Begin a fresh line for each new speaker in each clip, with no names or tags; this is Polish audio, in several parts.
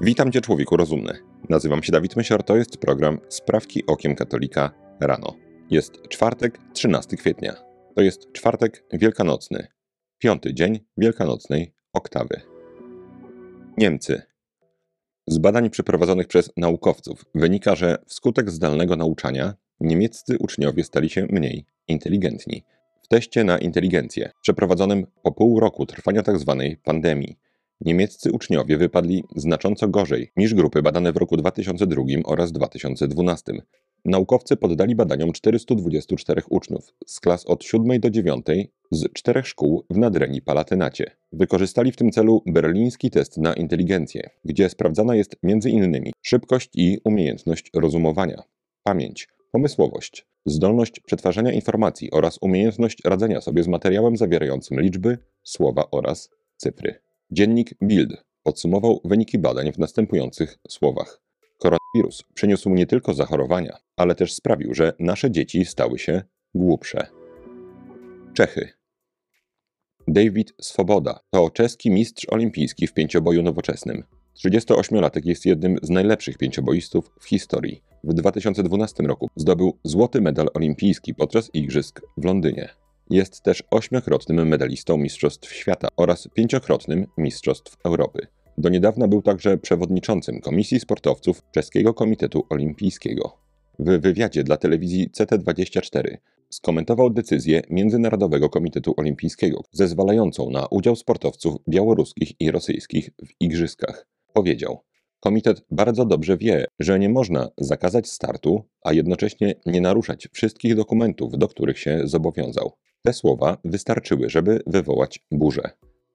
Witam Cię, człowieku rozumny. Nazywam się Dawid Mysior, to jest program Sprawki Okiem Katolika rano. Jest czwartek, 13 kwietnia. To jest czwartek wielkanocny. Piąty dzień wielkanocnej oktawy. Niemcy. Z badań przeprowadzonych przez naukowców wynika, że wskutek zdalnego nauczania niemieccy uczniowie stali się mniej inteligentni. W teście na inteligencję, przeprowadzonym po pół roku trwania tzw. pandemii, niemieccy uczniowie wypadli znacząco gorzej niż grupy badane w roku 2002 oraz 2012. Naukowcy poddali badaniom 424 uczniów z klas od 7 do 9 z czterech szkół w Nadrenii Palatynacie. Wykorzystali w tym celu berliński test na inteligencję, gdzie sprawdzana jest m.in. szybkość i umiejętność rozumowania, pamięć, pomysłowość, zdolność przetwarzania informacji oraz umiejętność radzenia sobie z materiałem zawierającym liczby, słowa oraz cyfry. Dziennik Bild podsumował wyniki badań w następujących słowach. Koronawirus przyniósł nie tylko zachorowania, ale też sprawił, że nasze dzieci stały się głupsze. Czechy. David Swoboda to czeski mistrz olimpijski w pięcioboju nowoczesnym. 38-latek jest jednym z najlepszych pięcioboistów w historii. W 2012 roku zdobył złoty medal olimpijski podczas Igrzysk w Londynie. Jest też ośmiokrotnym medalistą Mistrzostw Świata oraz pięciokrotnym Mistrzostw Europy. Do niedawna był także przewodniczącym Komisji Sportowców Czeskiego Komitetu Olimpijskiego. W wywiadzie dla telewizji CT24 skomentował decyzję Międzynarodowego Komitetu Olimpijskiego zezwalającą na udział sportowców białoruskich i rosyjskich w igrzyskach. Powiedział: Komitet bardzo dobrze wie, że nie można zakazać startu, a jednocześnie nie naruszać wszystkich dokumentów, do których się zobowiązał. Te słowa wystarczyły, żeby wywołać burzę.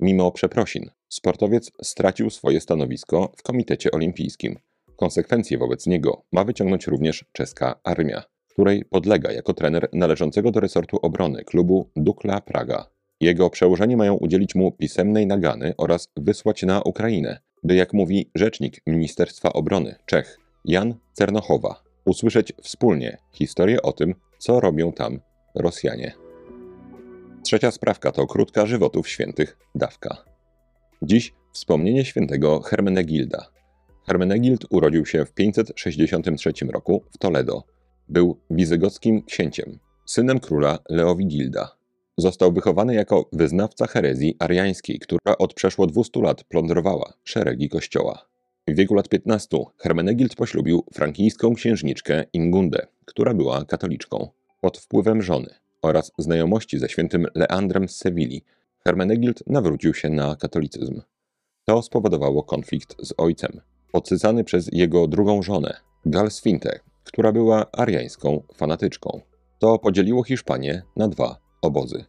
Mimo przeprosin, sportowiec stracił swoje stanowisko w Komitecie Olimpijskim. Konsekwencje wobec niego ma wyciągnąć również czeska armia, której podlega jako trener należącego do resortu obrony klubu Dukla Praga. Jego przełożeni mają udzielić mu pisemnej nagany oraz wysłać na Ukrainę, by jak mówi rzecznik Ministerstwa Obrony Czech Jan Cernochowa, usłyszeć wspólnie historię o tym, co robią tam Rosjanie. Trzecia sprawka to krótka żywotów świętych dawka. Dziś wspomnienie świętego Hermenegilda. Hermenegild urodził się w 563 roku w Toledo. Był wizygockim księciem, synem króla Leowigilda. Został wychowany jako wyznawca herezji ariańskiej, która od przeszło 200 lat plądrowała szeregi kościoła. W wieku lat 15 Hermenegild poślubił frankijską księżniczkę Ingundę, która była katoliczką. Pod wpływem żony oraz znajomości ze świętym Leandrem z Sewilli, Hermenegild nawrócił się na katolicyzm. To spowodowało konflikt z ojcem, odsycany przez jego drugą żonę, Galsfintę, która była ariańską fanatyczką. To podzieliło Hiszpanię na dwa obozy.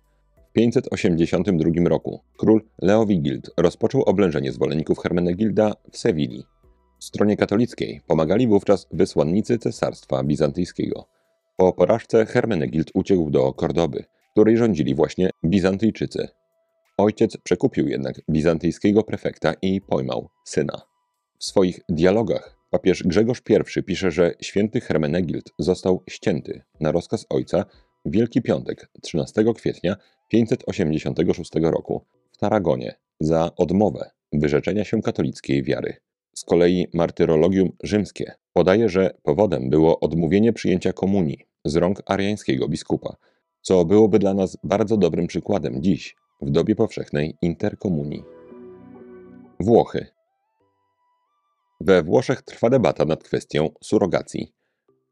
W 582 roku król Leowigild rozpoczął oblężenie zwolenników Hermenegilda w Sewilli. Stronie katolickiej pomagali wówczas wysłannicy cesarstwa bizantyjskiego – po porażce Hermenegild uciekł do Kordoby, której rządzili właśnie Bizantyjczycy. Ojciec przekupił jednak bizantyjskiego prefekta i pojmał syna. W swoich dialogach papież Grzegorz I pisze, że święty Hermenegild został ścięty na rozkaz ojca Wielki Piątek 13 kwietnia 586 roku w Taragonie za odmowę wyrzeczenia się katolickiej wiary. Z kolei martyrologium rzymskie podaje, że powodem było odmówienie przyjęcia komunii z rąk ariańskiego biskupa, co byłoby dla nas bardzo dobrym przykładem dziś, w dobie powszechnej interkomunii. Włochy. We Włoszech trwa debata nad kwestią surogacji.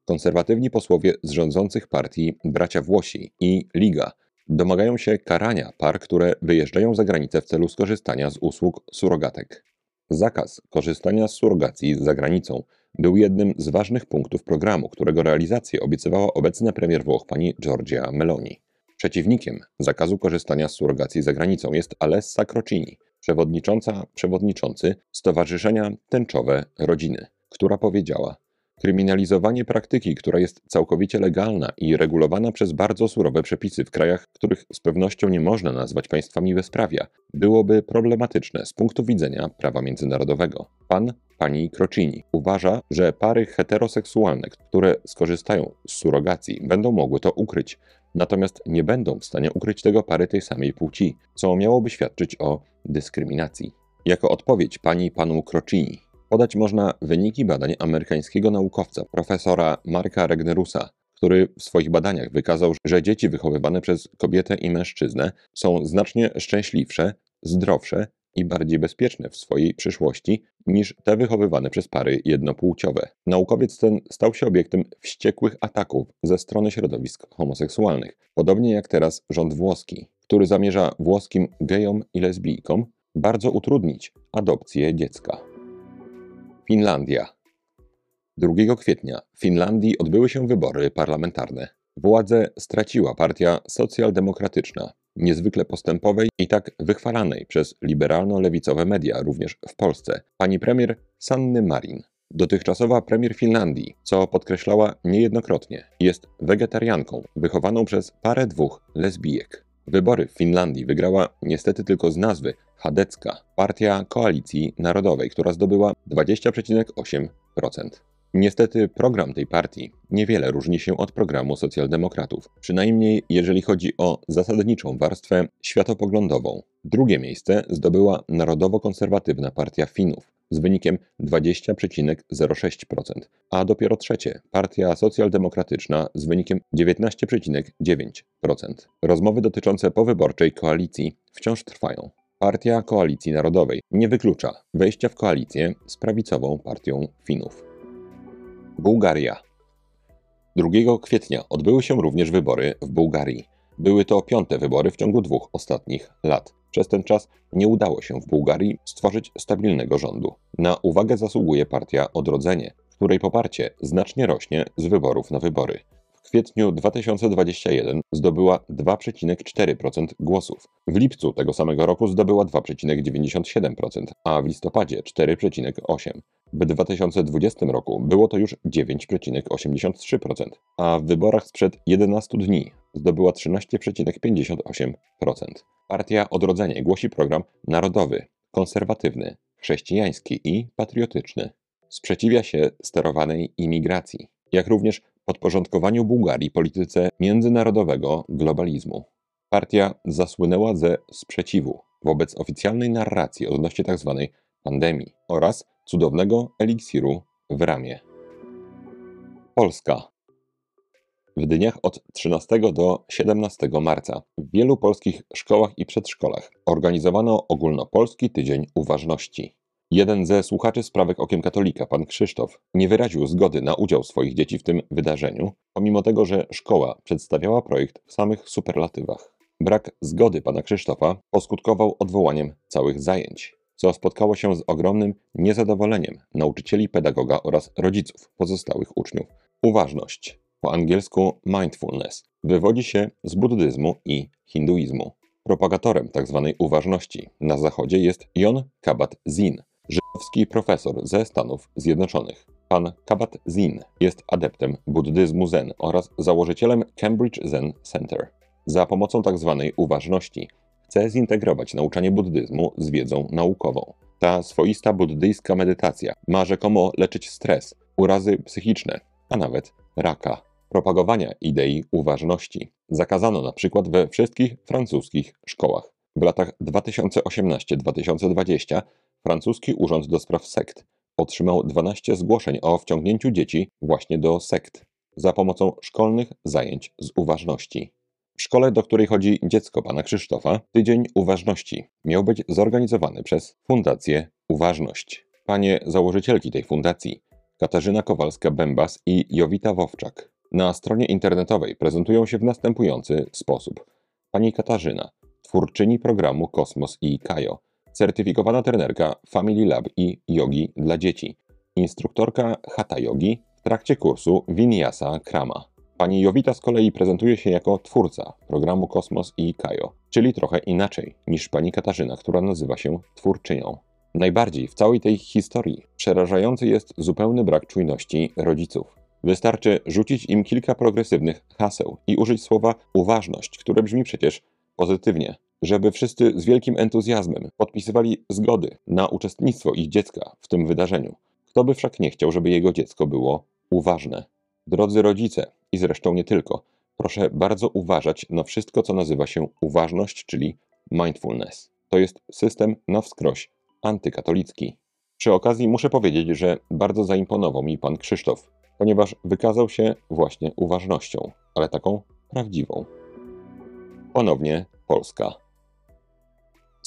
Konserwatywni posłowie z rządzących partii Bracia Włosi i Liga domagają się karania par, które wyjeżdżają za granicę w celu skorzystania z usług surogatek. Zakaz korzystania z surogacji za granicą był jednym z ważnych punktów programu, którego realizację obiecywała obecna premier Włoch pani Giorgia Meloni. Przeciwnikiem zakazu korzystania z surogacji za granicą jest Alessa Crocini, przewodnicząca, przewodniczący Stowarzyszenia Tęczowe Rodziny, która powiedziała: Kryminalizowanie praktyki, która jest całkowicie legalna i regulowana przez bardzo surowe przepisy w krajach, których z pewnością nie można nazwać państwami bezprawia, byłoby problematyczne z punktu widzenia prawa międzynarodowego. Pan pani Crocini uważa, że pary heteroseksualne, które skorzystają z surogacji, będą mogły to ukryć, natomiast nie będą w stanie ukryć tego pary tej samej płci, co miałoby świadczyć o dyskryminacji. Jako odpowiedź pani panu Crocini Podać można wyniki badań amerykańskiego naukowca, profesora Marka Regnerusa, który w swoich badaniach wykazał, że dzieci wychowywane przez kobietę i mężczyznę są znacznie szczęśliwsze, zdrowsze i bardziej bezpieczne w swojej przyszłości niż te wychowywane przez pary jednopłciowe. Naukowiec ten stał się obiektem wściekłych ataków ze strony środowisk homoseksualnych, podobnie jak teraz rząd włoski, który zamierza włoskim gejom i lesbijkom bardzo utrudnić adopcję dziecka. Finlandia. 2 kwietnia w Finlandii odbyły się wybory parlamentarne. Władzę straciła partia socjaldemokratyczna, niezwykle postępowej i tak wychwalanej przez liberalno-lewicowe media również w Polsce, pani premier Sanny Marin. Dotychczasowa premier Finlandii, co podkreślała niejednokrotnie, jest wegetarianką wychowaną przez parę dwóch lesbijek. Wybory w Finlandii wygrała niestety tylko z nazwy Chadecka, partia Koalicji Narodowej, która zdobyła 20,8%. Niestety program tej partii niewiele różni się od programu socjaldemokratów, przynajmniej jeżeli chodzi o zasadniczą warstwę światopoglądową. Drugie miejsce zdobyła Narodowo-Konserwatywna Partia Finów z wynikiem 20,06%, a dopiero trzecie Partia Socjaldemokratyczna z wynikiem 19,9%. Rozmowy dotyczące powyborczej koalicji wciąż trwają. Partia Koalicji Narodowej nie wyklucza wejścia w koalicję z prawicową partią Finów. Bułgaria. 2 kwietnia odbyły się również wybory w Bułgarii. Były to piąte wybory w ciągu dwóch ostatnich lat. Przez ten czas nie udało się w Bułgarii stworzyć stabilnego rządu. Na uwagę zasługuje partia Odrodzenie, której poparcie znacznie rośnie z wyborów na wybory. Kwietniu 2021 zdobyła 2,4% głosów. W lipcu tego samego roku zdobyła 2,97%, a w listopadzie 4,8%. W 2020 roku było to już 9,83%, a w wyborach sprzed 11 dni zdobyła 13,58%. Partia Odrodzenie głosi program narodowy, konserwatywny, chrześcijański i patriotyczny. Sprzeciwia się sterowanej imigracji, jak również podporządkowaniu Bułgarii polityce międzynarodowego globalizmu. Partia zasłynęła ze sprzeciwu wobec oficjalnej narracji odnośnie tzw. Tak pandemii oraz cudownego eliksiru w ramię. Polska. W dniach od 13 do 17 marca w wielu polskich szkołach i przedszkolach organizowano ogólnopolski tydzień uważności. Jeden ze słuchaczy sprawek Okiem Katolika, pan Krzysztof, nie wyraził zgody na udział swoich dzieci w tym wydarzeniu, pomimo tego, że szkoła przedstawiała projekt w samych superlatywach. Brak zgody pana Krzysztofa poskutkował odwołaniem całych zajęć, co spotkało się z ogromnym niezadowoleniem nauczycieli, pedagoga oraz rodziców pozostałych uczniów. Uważność, po angielsku mindfulness, wywodzi się z buddyzmu i hinduizmu. Propagatorem tzw. Tak uważności na zachodzie jest Jon Kabat-Zinn, żydowski profesor ze Stanów Zjednoczonych. Pan Kabat-Zinn jest adeptem buddyzmu Zen oraz założycielem Cambridge Zen Center. Za pomocą tzw. Tak uważności chce zintegrować nauczanie buddyzmu z wiedzą naukową. Ta swoista buddyjska medytacja ma rzekomo leczyć stres, urazy psychiczne, a nawet raka. Propagowania idei uważności zakazano na przykład we wszystkich francuskich szkołach. W latach 2018-2020 francuski Urząd do Spraw Sekt otrzymał 12 zgłoszeń o wciągnięciu dzieci właśnie do sekt za pomocą szkolnych zajęć z uważności. W szkole, do której chodzi dziecko pana Krzysztofa, Tydzień Uważności miał być zorganizowany przez Fundację Uważność. Panie założycielki tej fundacji, Katarzyna Kowalska-Bębas i Jowita Wowczak, na stronie internetowej prezentują się w następujący sposób. Pani Katarzyna, twórczyni programu Kosmos i Kajo, certyfikowana trenerka Family Lab i Yogi dla dzieci, instruktorka Hatha Yogi w trakcie kursu Vinyasa Krama. Pani Jowita z kolei prezentuje się jako twórca programu Kosmos i Kajo, czyli trochę inaczej niż pani Katarzyna, która nazywa się twórczynią. Najbardziej w całej tej historii przerażający jest zupełny brak czujności rodziców. Wystarczy rzucić im kilka progresywnych haseł i użyć słowa uważność, które brzmi przecież pozytywnie, żeby wszyscy z wielkim entuzjazmem podpisywali zgody na uczestnictwo ich dziecka w tym wydarzeniu. Kto by wszak nie chciał, żeby jego dziecko było uważne? Drodzy rodzice, i zresztą nie tylko, proszę bardzo uważać na wszystko, co nazywa się uważność, czyli mindfulness. To jest system na wskroś antykatolicki. Przy okazji muszę powiedzieć, że bardzo zaimponował mi pan Krzysztof, ponieważ wykazał się właśnie uważnością, ale taką prawdziwą. Ponownie Polska.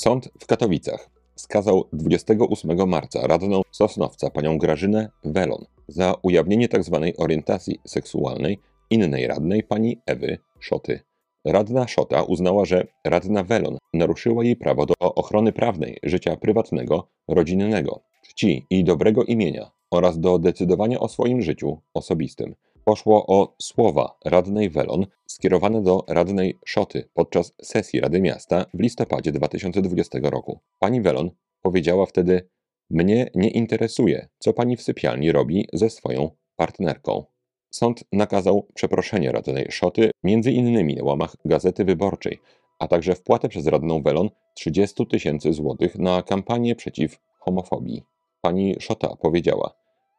Sąd w Katowicach skazał 28 marca radną Sosnowca panią Grażynę Welon za ujawnienie tzw. Tak orientacji seksualnej innej radnej pani Ewy Szoty. Radna Szota uznała, że radna Welon naruszyła jej prawo do ochrony prawnej życia prywatnego, rodzinnego, czci i dobrego imienia oraz do decydowania o swoim życiu osobistym. Poszło o słowa radnej Welon skierowane do radnej Szoty podczas sesji Rady Miasta w listopadzie 2020 roku. Pani Welon powiedziała wtedy: Mnie nie interesuje, co pani w sypialni robi ze swoją partnerką. Sąd nakazał przeproszenie radnej Szoty, między innymi na łamach Gazety Wyborczej, a także wpłatę przez radną Welon 30 tysięcy złotych na kampanię przeciw homofobii. Pani Szota powiedziała: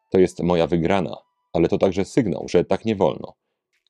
To jest moja wygrana, ale to także sygnał, że tak nie wolno.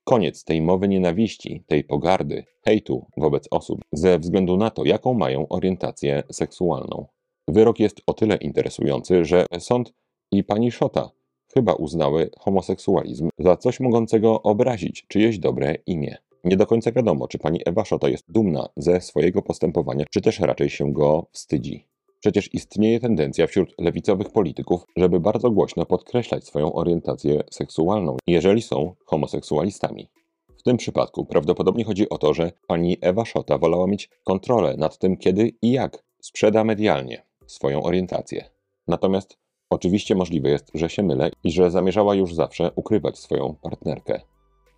Koniec tej mowy nienawiści, tej pogardy, hejtu wobec osób ze względu na to, jaką mają orientację seksualną. Wyrok jest o tyle interesujący, że sąd i pani Szota chyba uznały homoseksualizm za coś mogącego obrazić czyjeś dobre imię. Nie do końca wiadomo, czy pani Ewa Szota jest dumna ze swojego postępowania, czy też raczej się go wstydzi. Przecież istnieje tendencja wśród lewicowych polityków, żeby bardzo głośno podkreślać swoją orientację seksualną, jeżeli są homoseksualistami. W tym przypadku prawdopodobnie chodzi o to, że pani Ewa Szota wolała mieć kontrolę nad tym, kiedy i jak sprzeda medialnie swoją orientację. Natomiast oczywiście możliwe jest, że się mylę i że zamierzała już zawsze ukrywać swoją partnerkę.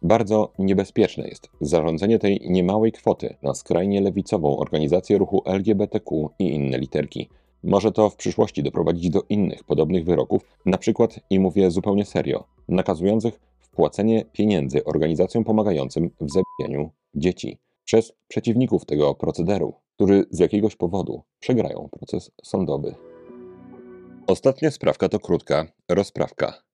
Bardzo niebezpieczne jest zarządzenie tej niemałej kwoty na skrajnie lewicową organizację ruchu LGBTQ i inne literki. Może to w przyszłości doprowadzić do innych podobnych wyroków, na przykład, i mówię zupełnie serio, nakazujących wpłacenie pieniędzy organizacjom pomagającym w zabijaniu dzieci przez przeciwników tego procederu, którzy z jakiegoś powodu przegrają proces sądowy. Ostatnia sprawka to krótka rozprawka.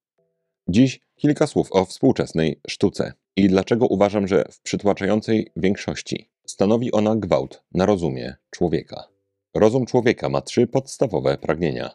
Dziś kilka słów o współczesnej sztuce i dlaczego uważam, że w przytłaczającej większości stanowi ona gwałt na rozumie człowieka. Rozum człowieka ma trzy podstawowe pragnienia: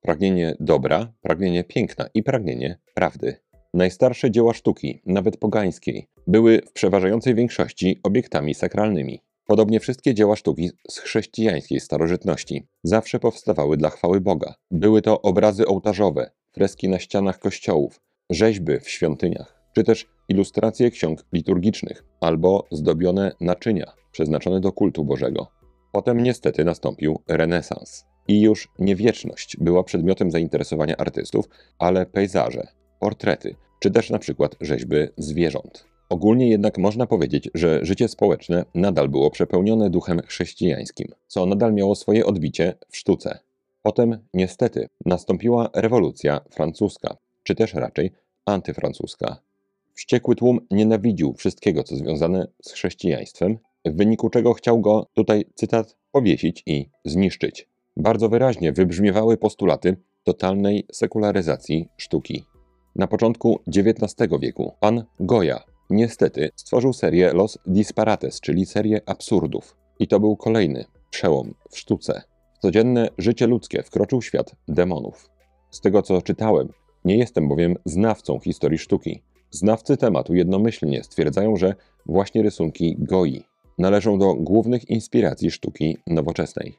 pragnienie dobra, pragnienie piękna i pragnienie prawdy. Najstarsze dzieła sztuki, nawet pogańskiej, były w przeważającej większości obiektami sakralnymi. Podobnie wszystkie dzieła sztuki z chrześcijańskiej starożytności zawsze powstawały dla chwały Boga. Były to obrazy ołtarzowe, freski na ścianach kościołów, rzeźby w świątyniach, czy też ilustracje ksiąg liturgicznych albo zdobione naczynia przeznaczone do kultu Bożego. Potem niestety nastąpił renesans. I już nie wieczność była przedmiotem zainteresowania artystów, ale pejzaże, portrety, czy też na przykład rzeźby zwierząt. Ogólnie jednak można powiedzieć, że życie społeczne nadal było przepełnione duchem chrześcijańskim, co nadal miało swoje odbicie w sztuce. Potem, niestety, nastąpiła rewolucja francuska, czy też raczej antyfrancuska. Wściekły tłum nienawidził wszystkiego, co związane z chrześcijaństwem, w wyniku czego chciał go, tutaj cytat, powiesić i zniszczyć. Bardzo wyraźnie wybrzmiewały postulaty totalnej sekularyzacji sztuki. Na początku XIX wieku pan Goya niestety stworzył serię Los Disparates, czyli serię absurdów. I to był kolejny przełom w sztuce. W codzienne życie ludzkie wkroczył świat demonów. Z tego co czytałem, nie jestem bowiem znawcą historii sztuki. Znawcy tematu jednomyślnie stwierdzają, że właśnie rysunki Goi należą do głównych inspiracji sztuki nowoczesnej.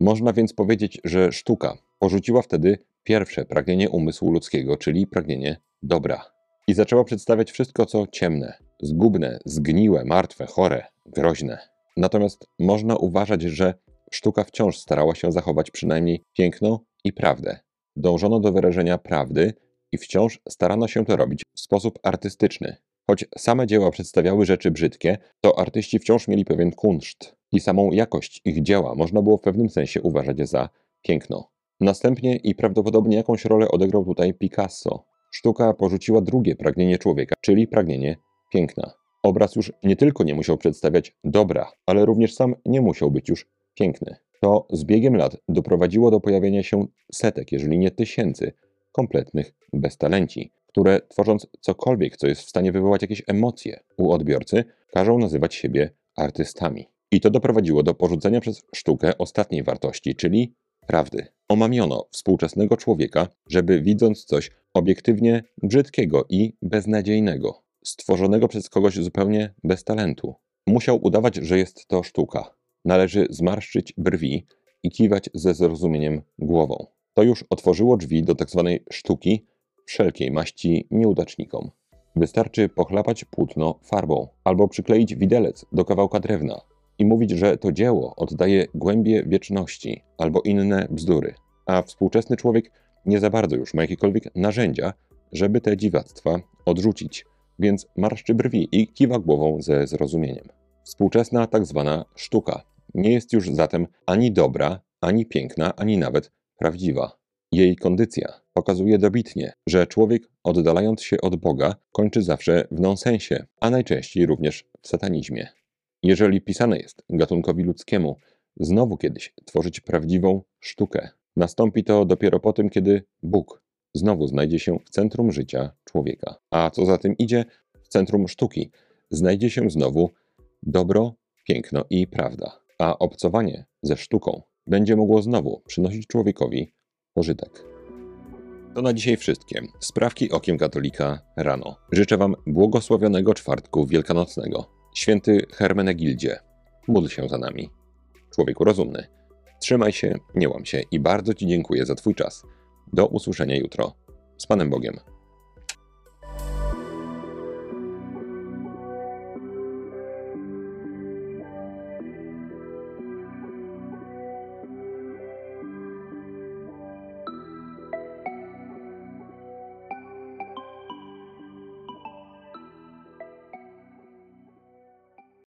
Można więc powiedzieć, że sztuka porzuciła wtedy pierwsze pragnienie umysłu ludzkiego, czyli pragnienie dobra. I zaczęła przedstawiać wszystko, co ciemne, zgubne, zgniłe, martwe, chore, groźne. Natomiast można uważać, że sztuka wciąż starała się zachować przynajmniej piękno i prawdę. Dążono do wyrażenia prawdy i wciąż starano się to robić w sposób artystyczny. Choć same dzieła przedstawiały rzeczy brzydkie, to artyści wciąż mieli pewien kunszt i samą jakość ich dzieła można było w pewnym sensie uważać za piękno. Następnie i prawdopodobnie jakąś rolę odegrał tutaj Picasso. Sztuka porzuciła drugie pragnienie człowieka, czyli pragnienie piękna. Obraz już nie tylko nie musiał przedstawiać dobra, ale również sam nie musiał być już piękny. To z biegiem lat doprowadziło do pojawienia się setek, jeżeli nie tysięcy, kompletnych beztalenci, które tworząc cokolwiek, co jest w stanie wywołać jakieś emocje u odbiorcy, każą nazywać siebie artystami. I to doprowadziło do porzucenia przez sztukę ostatniej wartości, czyli prawdy. Omamiono współczesnego człowieka, żeby widząc coś obiektywnie brzydkiego i beznadziejnego, stworzonego przez kogoś zupełnie bez talentu, musiał udawać, że jest to sztuka. Należy zmarszczyć brwi i kiwać ze zrozumieniem głową. To już otworzyło drzwi do tzw. sztuki wszelkiej maści nieudacznikom. Wystarczy pochlapać płótno farbą albo przykleić widelec do kawałka drewna i mówić, że to dzieło oddaje głębie wieczności albo inne bzdury. A współczesny człowiek nie za bardzo już ma jakiekolwiek narzędzia, żeby te dziwactwa odrzucić, więc marszczy brwi i kiwa głową ze zrozumieniem. Współczesna tak zwana sztuka nie jest już zatem ani dobra, ani piękna, ani nawet prawdziwa. Jej kondycja pokazuje dobitnie, że człowiek oddalając się od Boga kończy zawsze w nonsensie, a najczęściej również w satanizmie. Jeżeli pisane jest gatunkowi ludzkiemu znowu kiedyś tworzyć prawdziwą sztukę, nastąpi to dopiero po tym, kiedy Bóg znowu znajdzie się w centrum życia człowieka. A co za tym idzie, w centrum sztuki znajdzie się znowu dobro, piękno i prawda. A obcowanie ze sztuką będzie mogło znowu przynosić człowiekowi pożytek. To na dzisiaj wszystkie. Sprawki okiem katolika rano. Życzę Wam błogosławionego czwartku wielkanocnego. Święty Hermenegildzie, módl się za nami. Człowieku rozumny. Trzymaj się, nie łam się i bardzo Ci dziękuję za Twój czas. Do usłyszenia jutro. Z Panem Bogiem.